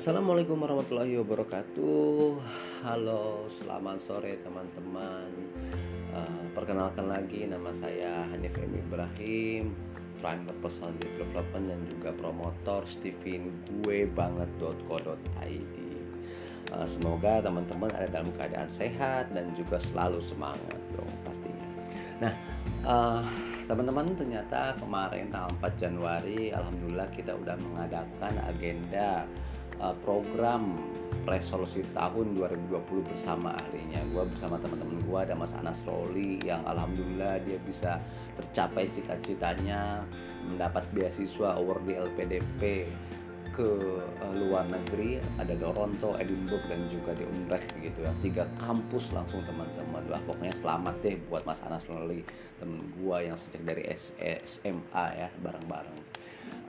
Assalamualaikum warahmatullahi wabarakatuh. Halo, selamat sore teman-teman. Uh, Perkenalkan lagi nama saya Hanif M. Ibrahim Trainer Personal Development dan juga promotor Steven gue banget.co.id uh, Semoga teman-teman ada dalam keadaan sehat dan juga selalu semangat dong pastinya. Nah, uh, teman-teman ternyata kemarin tanggal 4 Januari Alhamdulillah kita udah mengadakan agenda uh, program resolusi tahun 2020 bersama ahlinya. Gue bersama teman-teman gue ada Mas Anas Roli yang alhamdulillah dia bisa tercapai cita-citanya mendapat beasiswa award di LPDP ke uh, luar negeri. Ada Toronto, Edinburgh dan juga di Utrecht gitu ya. Tiga kampus langsung teman-teman. Wah pokoknya selamat deh buat Mas Anas Roli temen gue yang sejak dari SMA ya bareng-bareng.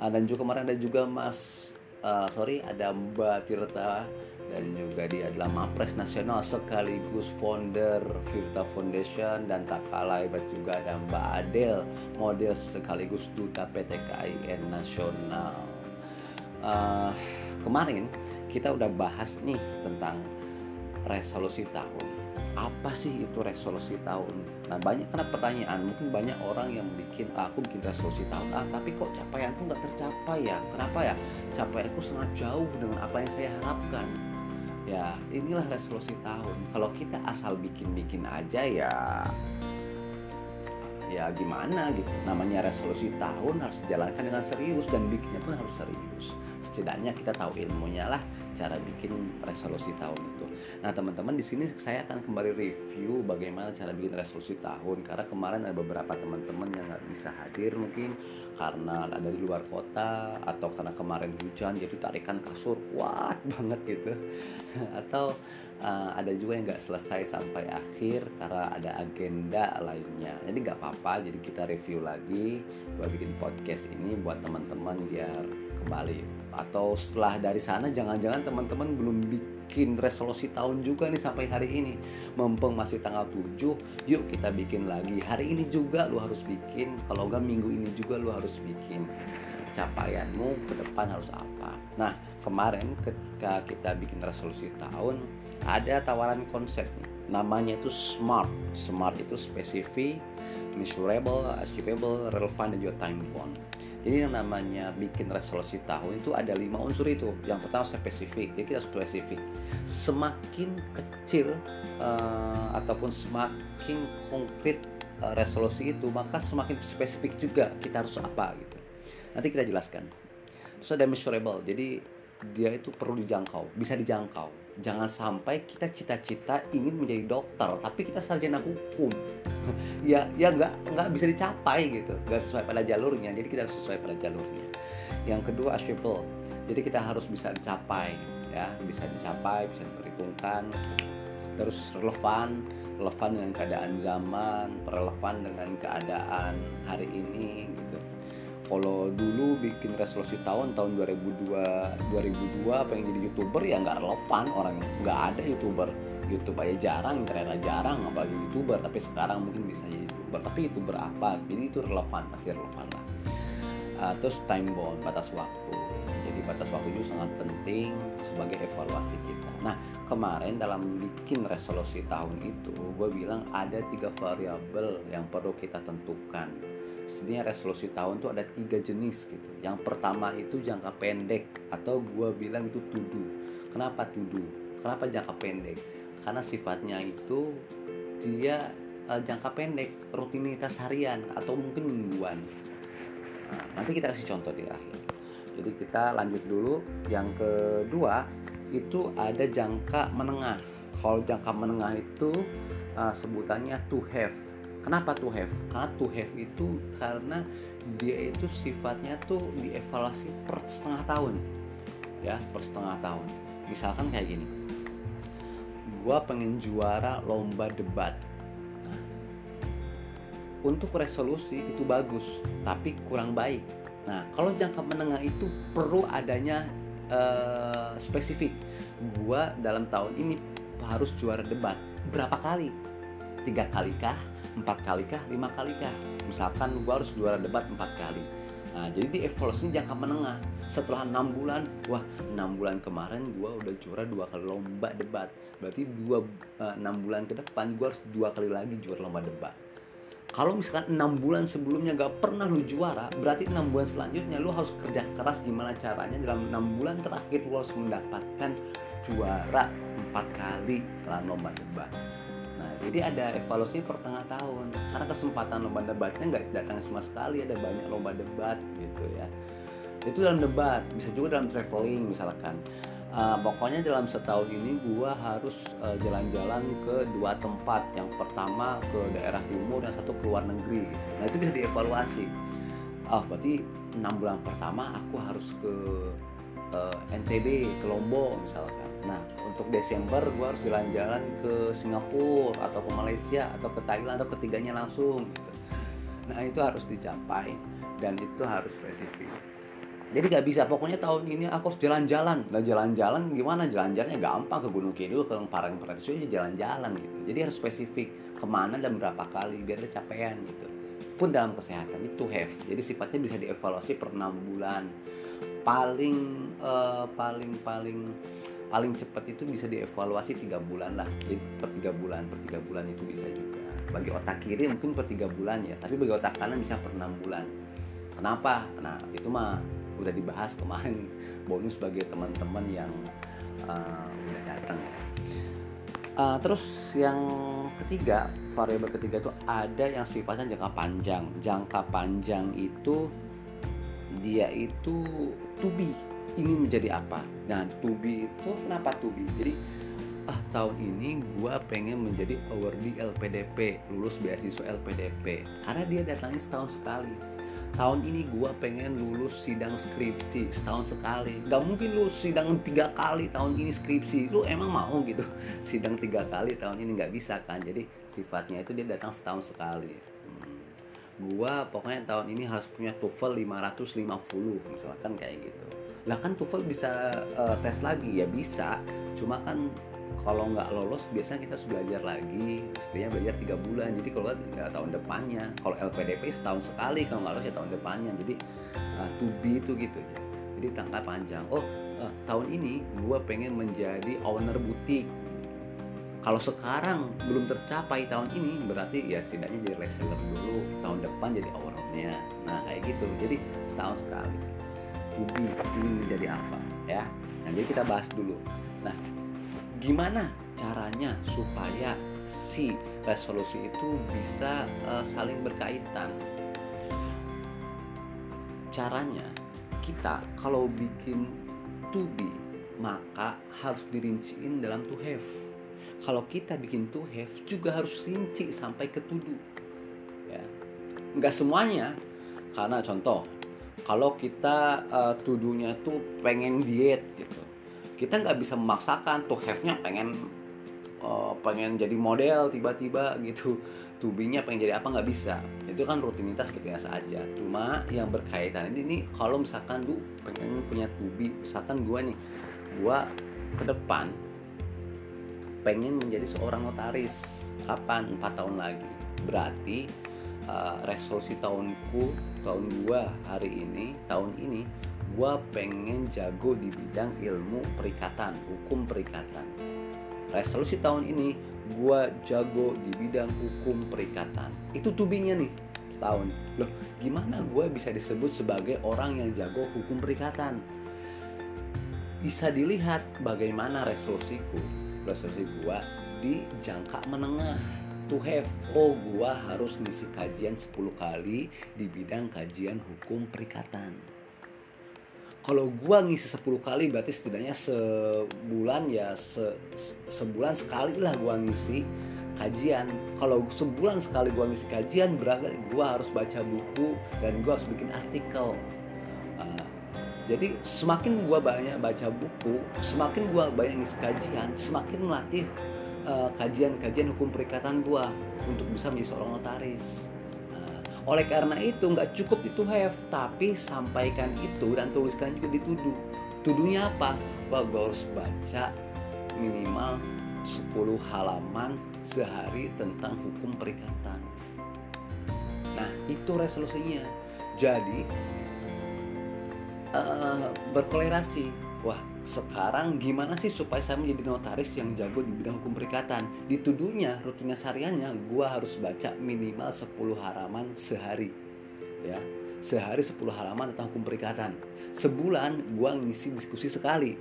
Uh, dan juga kemarin ada juga Mas uh, sorry ada Mbak Tirta dan juga dia adalah Mapres Nasional sekaligus founder Virta Foundation dan tak kalah hebat juga ada Mbak Adel model sekaligus duta PT KIN Nasional. Uh, kemarin kita udah bahas nih tentang resolusi tahun apa sih itu resolusi tahun? Nah banyak karena pertanyaan mungkin banyak orang yang bikin ah, aku bikin resolusi tahun ah tapi kok capaianku nggak tercapai ya? Kenapa ya? Capaianku sangat jauh dengan apa yang saya harapkan. Ya inilah resolusi tahun. Kalau kita asal bikin-bikin aja ya ya gimana gitu? Namanya resolusi tahun harus dijalankan dengan serius dan bikinnya pun harus serius setidaknya kita tahu ilmunya lah cara bikin resolusi tahun itu. Nah teman-teman di sini saya akan kembali review bagaimana cara bikin resolusi tahun karena kemarin ada beberapa teman-teman yang nggak bisa hadir mungkin karena ada di luar kota atau karena kemarin hujan jadi tarikan kasur kuat banget gitu atau uh, ada juga yang nggak selesai sampai akhir karena ada agenda lainnya jadi nggak apa-apa jadi kita review lagi buat bikin podcast ini buat teman-teman biar kembali atau setelah dari sana jangan-jangan teman-teman belum bikin resolusi tahun juga nih sampai hari ini. Mumpung masih tanggal 7 yuk kita bikin lagi. Hari ini juga lu harus bikin kalau enggak minggu ini juga lu harus bikin. Capaianmu ke depan harus apa? Nah kemarin ketika kita bikin resolusi tahun ada tawaran konsep. Namanya itu SMART. SMART itu spesifik measurable achievable relevant dan juga time bound jadi yang namanya bikin resolusi tahun itu ada lima unsur itu. Yang pertama spesifik, jadi kita spesifik. Semakin kecil uh, ataupun semakin konkret uh, resolusi itu, maka semakin spesifik juga kita harus apa gitu. Nanti kita jelaskan. Terus ada measurable, jadi dia itu perlu dijangkau, bisa dijangkau jangan sampai kita cita-cita ingin menjadi dokter tapi kita sarjana hukum ya ya nggak nggak bisa dicapai gitu. Nggak sesuai pada jalurnya. Jadi kita harus sesuai pada jalurnya. Yang kedua achievable. Jadi kita harus bisa dicapai ya. Bisa dicapai bisa diperhitungkan. Terus relevan relevan dengan keadaan zaman relevan dengan keadaan hari ini gitu. Kalau dulu bikin resolusi tahun tahun 2002 2002 pengen jadi youtuber ya nggak relevan orang. Nggak ada youtuber YouTube aja jarang internet jarang apalagi youtuber tapi sekarang mungkin bisa jadi youtuber tapi youtuber apa jadi itu relevan masih relevan lah uh, terus time bound batas waktu jadi batas waktu itu sangat penting sebagai evaluasi kita nah kemarin dalam bikin resolusi tahun itu gue bilang ada tiga variabel yang perlu kita tentukan Sebenarnya resolusi tahun tuh ada tiga jenis gitu. Yang pertama itu jangka pendek atau gue bilang itu tudu. Kenapa tudu? Kenapa jangka pendek? Karena sifatnya itu dia uh, jangka pendek, rutinitas harian atau mungkin mingguan. Nah, nanti kita kasih contoh di akhir. Jadi kita lanjut dulu. Yang kedua itu ada jangka menengah. Kalau jangka menengah itu uh, sebutannya to have Kenapa to have? Karena to have itu karena dia itu sifatnya tuh dievaluasi per setengah tahun, ya per setengah tahun. Misalkan kayak gini, gue pengen juara lomba debat. Nah, untuk resolusi itu bagus, tapi kurang baik. Nah, kalau jangka menengah itu perlu adanya uh, spesifik. Gua dalam tahun ini harus juara debat. Berapa kali? Tiga kali kah? empat kali kah lima kali kah misalkan gue harus juara debat empat kali Nah, jadi di evaluasi jangka menengah. Setelah enam bulan, wah enam bulan kemarin gue udah juara dua kali lomba debat. Berarti dua eh, enam bulan ke depan gue harus dua kali lagi juara lomba debat. Kalau misalkan enam bulan sebelumnya gak pernah lu juara, berarti enam bulan selanjutnya lu harus kerja keras gimana caranya dalam enam bulan terakhir lu harus mendapatkan juara empat kali dalam lomba debat. Jadi ada evaluasi per tengah tahun. Karena kesempatan lomba debatnya nggak datang sama sekali, ada banyak lomba debat gitu ya. Itu dalam debat, bisa juga dalam traveling misalkan. Uh, pokoknya dalam setahun ini gua harus uh, jalan-jalan ke dua tempat. Yang pertama ke daerah timur yang satu ke luar negeri. Nah itu bisa dievaluasi. Oh berarti enam bulan pertama aku harus ke uh, NTB ke Lombok misalkan nah untuk Desember gua harus jalan-jalan ke Singapura atau ke Malaysia atau ke Thailand atau ketiganya langsung gitu. nah itu harus dicapai dan itu harus spesifik. Jadi gak bisa. Pokoknya tahun ini aku harus jalan-jalan. Nggak jalan-jalan gimana? Jalan-jalannya gampang ke Gunung Kidul ke Parang aja jalan-jalan gitu. Jadi harus spesifik ke mana dan berapa kali biar ada capaian gitu. Pun dalam kesehatan itu have. Jadi sifatnya bisa dievaluasi per enam bulan. Paling uh, paling paling paling cepat itu bisa dievaluasi tiga bulan lah jadi per tiga bulan per tiga bulan itu bisa juga bagi otak kiri mungkin per tiga bulan ya tapi bagi otak kanan bisa per enam bulan kenapa nah itu mah udah dibahas kemarin bonus bagi teman-teman yang uh, udah datang ya. Uh, terus yang ketiga variabel ketiga itu ada yang sifatnya jangka panjang. Jangka panjang itu dia itu tubi ingin menjadi apa. Nah tubi itu kenapa tubi? Jadi ah tahun ini gue pengen menjadi awardee LPDP lulus beasiswa LPDP karena dia datangnya setahun sekali. Tahun ini gue pengen lulus sidang skripsi setahun sekali. Gak mungkin lu sidang tiga kali tahun ini skripsi. Lu emang mau gitu? Sidang tiga kali tahun ini nggak bisa kan? Jadi sifatnya itu dia datang setahun sekali. Hmm. gue pokoknya tahun ini harus punya TOEFL 550 misalkan kayak gitu lah kan TOEFL bisa uh, tes lagi. Ya bisa. Cuma kan kalau nggak lolos biasanya kita harus belajar lagi. Mestinya belajar tiga bulan. Jadi kalau nggak tahun depannya. Kalau LPDP setahun sekali. Kalau nggak lolos ya tahun depannya. Jadi uh, to be itu gitu ya. Jadi tangka panjang. Oh uh, tahun ini gue pengen menjadi owner butik. Kalau sekarang belum tercapai tahun ini berarti ya setidaknya jadi reseller dulu. Tahun depan jadi ownernya. Nah kayak gitu. Jadi setahun sekali be ini menjadi apa ya. Nah jadi kita bahas dulu. Nah gimana caranya supaya si resolusi itu bisa uh, saling berkaitan? Caranya kita kalau bikin to be maka harus dirinciin dalam to have. Kalau kita bikin to have juga harus rinci sampai ke to do ya. Nggak semuanya karena contoh kalau kita uh, tuduhnya tuh pengen diet gitu. Kita nggak bisa memaksakan tuh have-nya pengen uh, pengen jadi model tiba-tiba gitu. Tubinya pengen jadi apa nggak bisa. Itu kan rutinitas biasa aja. Cuma yang berkaitan ini, ini kalau misalkan lu pengen punya tubi misalkan gua nih gua ke depan pengen menjadi seorang notaris. Kapan? Empat tahun lagi. Berarti uh, resolusi tahunku tahun gua hari ini tahun ini gue pengen jago di bidang ilmu perikatan, hukum perikatan. Resolusi tahun ini gue jago di bidang hukum perikatan. Itu tubinya nih tahun. Loh, gimana gue bisa disebut sebagai orang yang jago hukum perikatan? Bisa dilihat bagaimana resolusiku, resolusi gue di jangka menengah to have. Oh gua harus ngisi kajian 10 kali di bidang kajian hukum perikatan. Kalau gua ngisi 10 kali berarti setidaknya sebulan ya se, sebulan sekali lah gua ngisi kajian. Kalau sebulan sekali gua ngisi kajian berarti gua harus baca buku dan gua harus bikin artikel. Uh, jadi semakin gua banyak baca buku semakin gua banyak ngisi kajian semakin melatih uh, kajian-kajian hukum perikatan gua untuk bisa menjadi seorang notaris oleh karena itu nggak cukup itu have, tapi sampaikan itu dan tuliskan juga dituduh. Tuduhnya apa? Bahwa gue harus baca minimal 10 halaman sehari tentang hukum perikatan. Nah, itu resolusinya. Jadi, uh, berkolerasi wah sekarang gimana sih supaya saya menjadi notaris yang jago di bidang hukum perikatan? Dituduhnya rutinitas hariannya gua harus baca minimal 10 halaman sehari. Ya sehari 10 halaman tentang hukum perikatan. Sebulan gua ngisi diskusi sekali.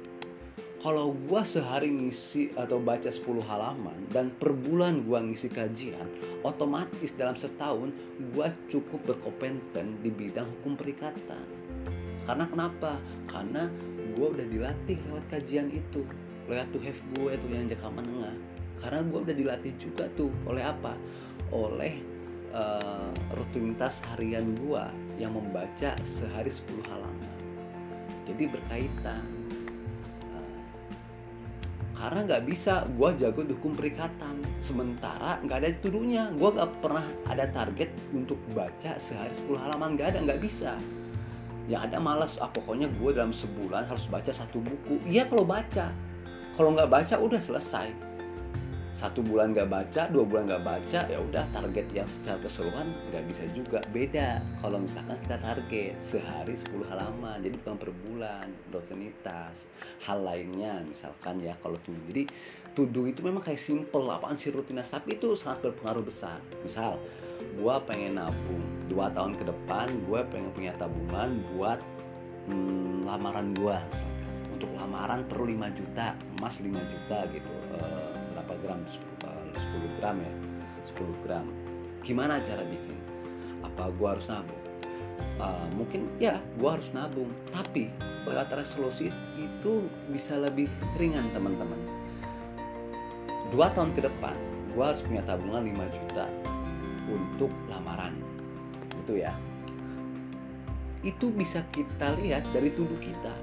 Kalau gua sehari ngisi atau baca 10 halaman dan per bulan gua ngisi kajian otomatis dalam setahun gua cukup berkompeten di bidang hukum perikatan. Karena kenapa? Karena gue udah dilatih lewat kajian itu. Lewat tuh have gue tuh yang jangka menengah karena gue udah dilatih juga tuh oleh apa? Oleh uh, rutinitas harian gue yang membaca sehari 10 halaman. Jadi berkaitan. Uh, karena nggak bisa gue jago dukung perikatan. Sementara nggak ada tuduhnya. Gue nggak pernah ada target untuk baca sehari 10 halaman. Nggak ada nggak bisa yang ada malas ah pokoknya gue dalam sebulan harus baca satu buku. Iya kalau baca. Kalau nggak baca udah selesai. Satu bulan nggak baca dua bulan nggak baca ya udah target yang secara keseluruhan nggak bisa juga. Beda kalau misalkan kita target sehari 10 halaman jadi bukan per bulan rutinitas. Hal lainnya misalkan ya kalau tuduh jadi tuduh itu memang kayak simple apaan sih rutinitas? Tapi itu sangat berpengaruh besar. Misal gue pengen nabung dua tahun ke depan gue pengen punya tabungan buat hmm, lamaran gue untuk lamaran perlu 5 juta emas 5 juta gitu. E, berapa gram? 10, 10 eh, gram ya? 10 gram. Gimana cara bikin? Apa gue harus nabung? Uh, mungkin ya gue harus nabung. Tapi lewat resolusi itu bisa lebih ringan teman-teman. Dua tahun ke depan gue harus punya tabungan 5 juta untuk lamaran itu ya. Itu bisa kita lihat dari tuduh kita.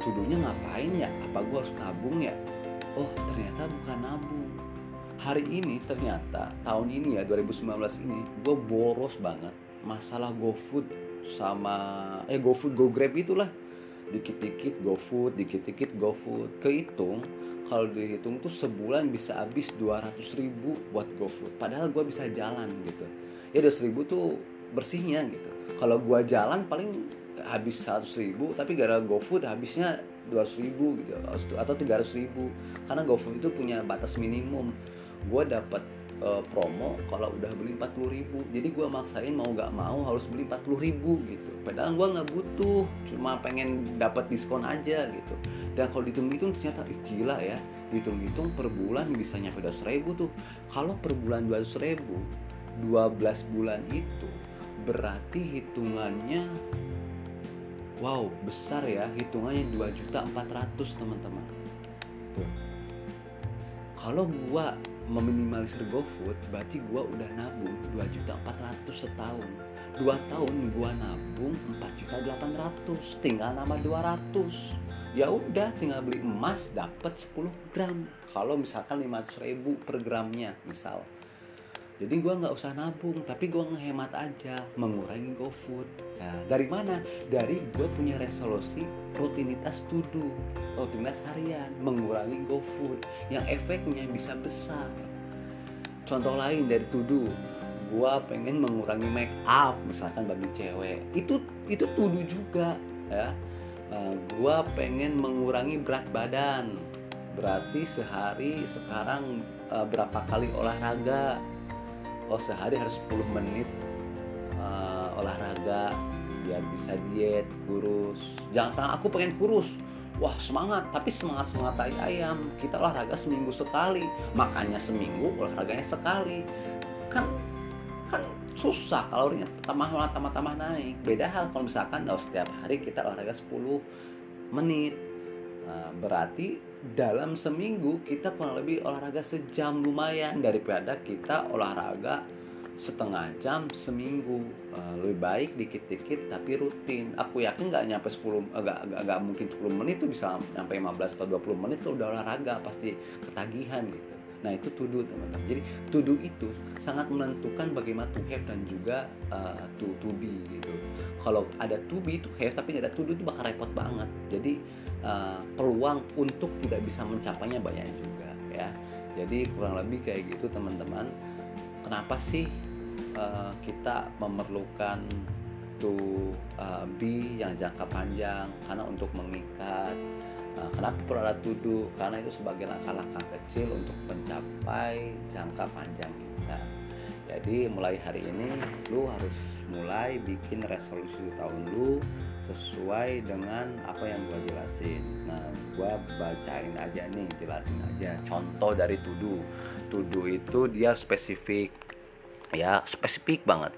Tuduhnya ngapain ya? Apa gue harus nabung ya? Oh ternyata bukan nabung. Hari ini ternyata tahun ini ya 2019 ini gue boros banget. Masalah GoFood sama eh GoFood GoGrab itulah. Dikit-dikit GoFood dikit-dikit GoFood. Kehitung kalau dihitung tuh sebulan bisa habis 200 ribu buat GoFood. Padahal gue bisa jalan gitu ya 200 ribu tuh bersihnya gitu. Kalau gue jalan paling habis 100 ribu tapi gara GoFood habisnya 200 ribu gitu atau 300 ribu. Karena GoFood itu punya batas minimum. Gue dapat uh, promo kalau udah beli 40 ribu. Jadi gue maksain mau nggak mau harus beli 40 ribu gitu. Padahal gue nggak butuh cuma pengen dapat diskon aja gitu. Dan kalau dihitung-hitung ternyata ih, gila ya. Dihitung-hitung per bulan bisa nyampe 200 ribu tuh. Kalau per bulan 200 ribu 12 bulan itu berarti hitungannya wow besar ya. Hitungannya 2 juta 400 teman-teman. Tuh. Kalau gua meminimalisir GoFood berarti gue udah nabung 2 juta 400 setahun. 2 tahun gue nabung 4 juta 800 tinggal nama 200 ya udah tinggal beli emas dapat 10 gram. Kalau misalkan 500 ribu per gramnya misal jadi gue nggak usah nabung tapi gue ngehemat aja mengurangi GoFood. Nah dari mana? Dari gue punya resolusi rutinitas tudu rutinitas harian mengurangi GoFood yang efeknya bisa besar. Contoh lain dari tudu gue pengen mengurangi make up misalkan bagi cewek. Itu itu tudu juga ya. Uh, gue pengen mengurangi berat badan. Berarti sehari sekarang uh, berapa kali olahraga oh sehari harus 10 menit uh, olahraga biar bisa diet kurus. Jangan salah aku pengen kurus. Wah semangat. Tapi semangat semangat tai ayam. Kita olahraga seminggu sekali. Makannya seminggu olahraganya sekali. Kan kan susah kalorinya tambah tambah tambah naik. Beda hal kalau misalkan oh, setiap hari kita olahraga 10 menit. Nah, berarti dalam seminggu kita kurang lebih olahraga sejam lumayan daripada kita olahraga setengah jam seminggu. Uh, lebih baik dikit-dikit tapi rutin. Aku yakin nggak nyampe 10 agak nggak mungkin 10 menit tuh bisa nyampe 15 atau 20 menit kalau udah olahraga pasti ketagihan gitu nah itu tuduh teman-teman. Jadi tuduh itu sangat menentukan bagaimana to have dan juga uh, to to be gitu. Kalau ada to be to have tapi nggak ada tuduh itu bakal repot banget. Jadi uh, peluang untuk tidak bisa mencapainya banyak juga ya. Jadi kurang lebih kayak gitu teman-teman. Kenapa sih uh, kita memerlukan to uh, be yang jangka panjang? Karena untuk mengikat kenapa perlu ada tuduh? Karena itu sebagai langkah-langkah kecil untuk mencapai jangka panjang kita. Jadi mulai hari ini lu harus mulai bikin resolusi tahun lu sesuai dengan apa yang gua jelasin. Nah, gua bacain aja nih, jelasin aja. Contoh dari tuduh. Tuduh itu dia spesifik, ya spesifik banget.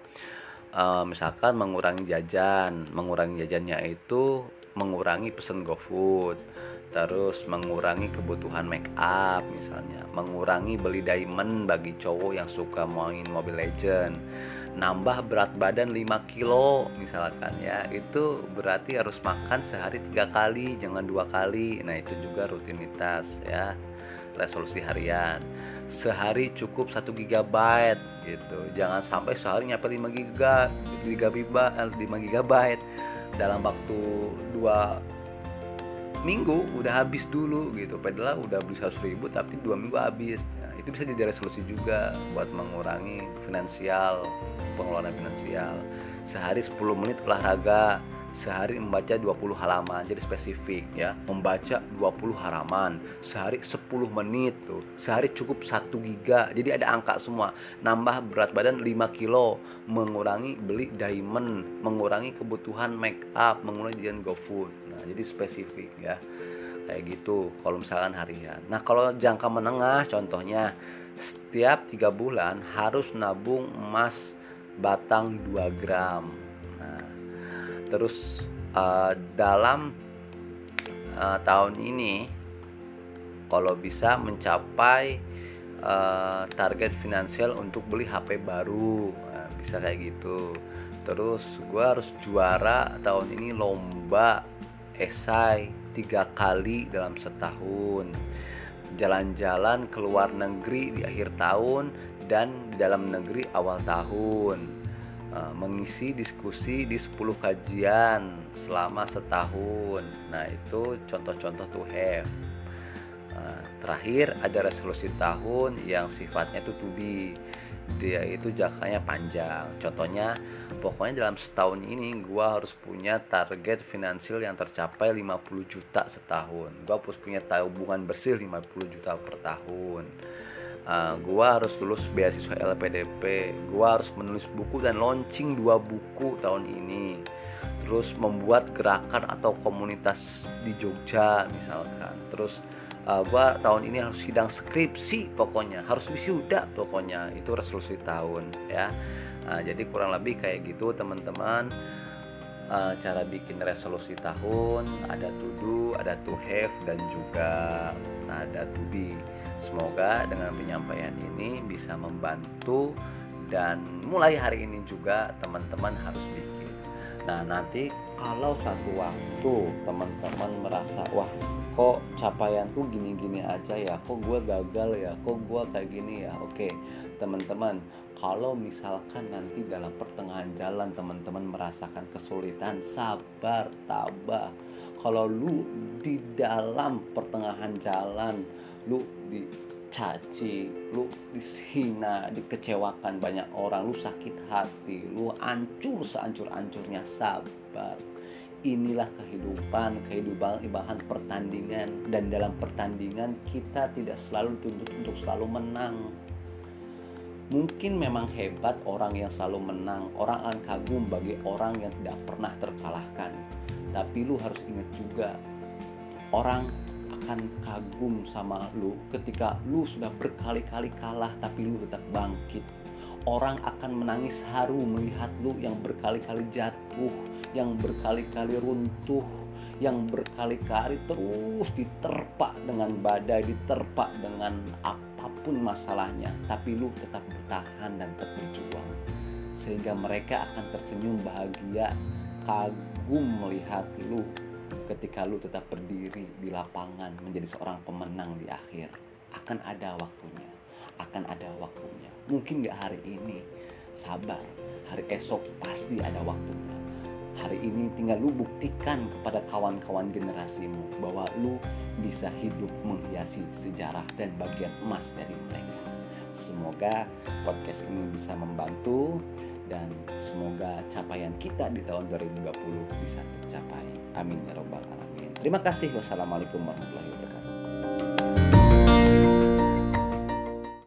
Uh, misalkan mengurangi jajan, mengurangi jajannya itu mengurangi pesen GoFood terus mengurangi kebutuhan make up misalnya. Mengurangi beli diamond bagi cowok yang suka main Mobile Legend. Nambah berat badan 5 kilo misalkan ya. Itu berarti harus makan sehari tiga kali jangan dua kali. Nah itu juga rutinitas ya. Resolusi harian. Sehari cukup 1 GB gitu. Jangan sampai sehari nyampe 5 GB 5 GB dalam waktu dua minggu udah habis dulu gitu. Padahal udah beli 100 ribu tapi dua minggu habis. Nah, itu bisa jadi resolusi juga buat mengurangi finansial pengeluaran finansial. Sehari 10 menit olahraga sehari membaca 20 halaman jadi spesifik ya. Membaca 20 halaman sehari 10 menit tuh. Sehari cukup 1 giga jadi ada angka semua. Nambah berat badan 5 kilo mengurangi beli diamond mengurangi kebutuhan make up mengurangi jajan GoFood. Nah jadi spesifik ya. Kayak gitu kalau misalkan harian. Nah kalau jangka menengah contohnya setiap tiga bulan harus nabung emas batang 2 gram terus uh, dalam uh, tahun ini kalau bisa mencapai uh, target finansial untuk beli HP baru. Nah, bisa kayak gitu. Terus gue harus juara tahun ini lomba esai tiga kali dalam setahun. Jalan-jalan ke luar negeri di akhir tahun dan di dalam negeri awal tahun mengisi diskusi di 10 kajian selama setahun. Nah, itu contoh-contoh to have. Uh, terakhir ada resolusi tahun yang sifatnya itu to be. Dia itu jangkanya panjang. Contohnya, pokoknya dalam setahun ini gua harus punya target finansial yang tercapai 50 juta setahun. Gua harus punya tabungan bersih 50 juta per tahun uh, gua harus lulus beasiswa LPDP gua harus menulis buku dan launching dua buku tahun ini. Terus membuat gerakan atau komunitas di Jogja misalkan. Terus uh, gua tahun ini harus sidang skripsi pokoknya. Harus wisuda pokoknya. Itu resolusi tahun ya. Uh, jadi kurang lebih kayak gitu teman-teman. Uh, cara bikin resolusi tahun ada to do ada to have dan juga ada to be Semoga dengan penyampaian ini bisa membantu dan mulai hari ini juga teman-teman harus bikin. Nah, nanti kalau satu waktu teman-teman merasa, wah kok capaianku gini-gini aja ya, kok gue gagal ya, kok gue kayak gini ya. Oke, teman-teman, kalau misalkan nanti dalam pertengahan jalan teman-teman merasakan kesulitan, sabar, tabah. Kalau lu di dalam pertengahan jalan lu dicaci lu dihina dikecewakan banyak orang lu sakit hati lu hancur sehancur-hancurnya. Sabar. Inilah kehidupan kehidupan ibahan pertandingan. Dan dalam pertandingan kita tidak selalu dituntut untuk selalu menang. Mungkin memang hebat orang yang selalu menang. Orang akan kagum bagi orang yang tidak pernah terkalahkan. Tapi lu harus ingat juga orang akan kagum sama lu ketika lu sudah berkali-kali kalah tapi lu tetap bangkit. Orang akan menangis haru melihat lu yang berkali-kali jatuh, yang berkali-kali runtuh, yang berkali-kali terus diterpa dengan badai, diterpa dengan apa pun masalahnya, tapi lu tetap bertahan dan tetap berjuang. Sehingga mereka akan tersenyum bahagia, kagum melihat lu ketika lu tetap berdiri di lapangan menjadi seorang pemenang di akhir akan ada waktunya akan ada waktunya. Mungkin gak hari ini sabar. Hari esok pasti ada waktunya. Hari ini tinggal lu buktikan kepada kawan-kawan generasimu bahwa lu bisa hidup menghiasi sejarah dan bagian emas dari mereka. Semoga podcast ini bisa membantu dan semoga capaian kita di tahun 2020 bisa tercapai. Amin ya robbal alamin. Terima kasih. Wassalamualaikum warahmatullahi wabarakatuh.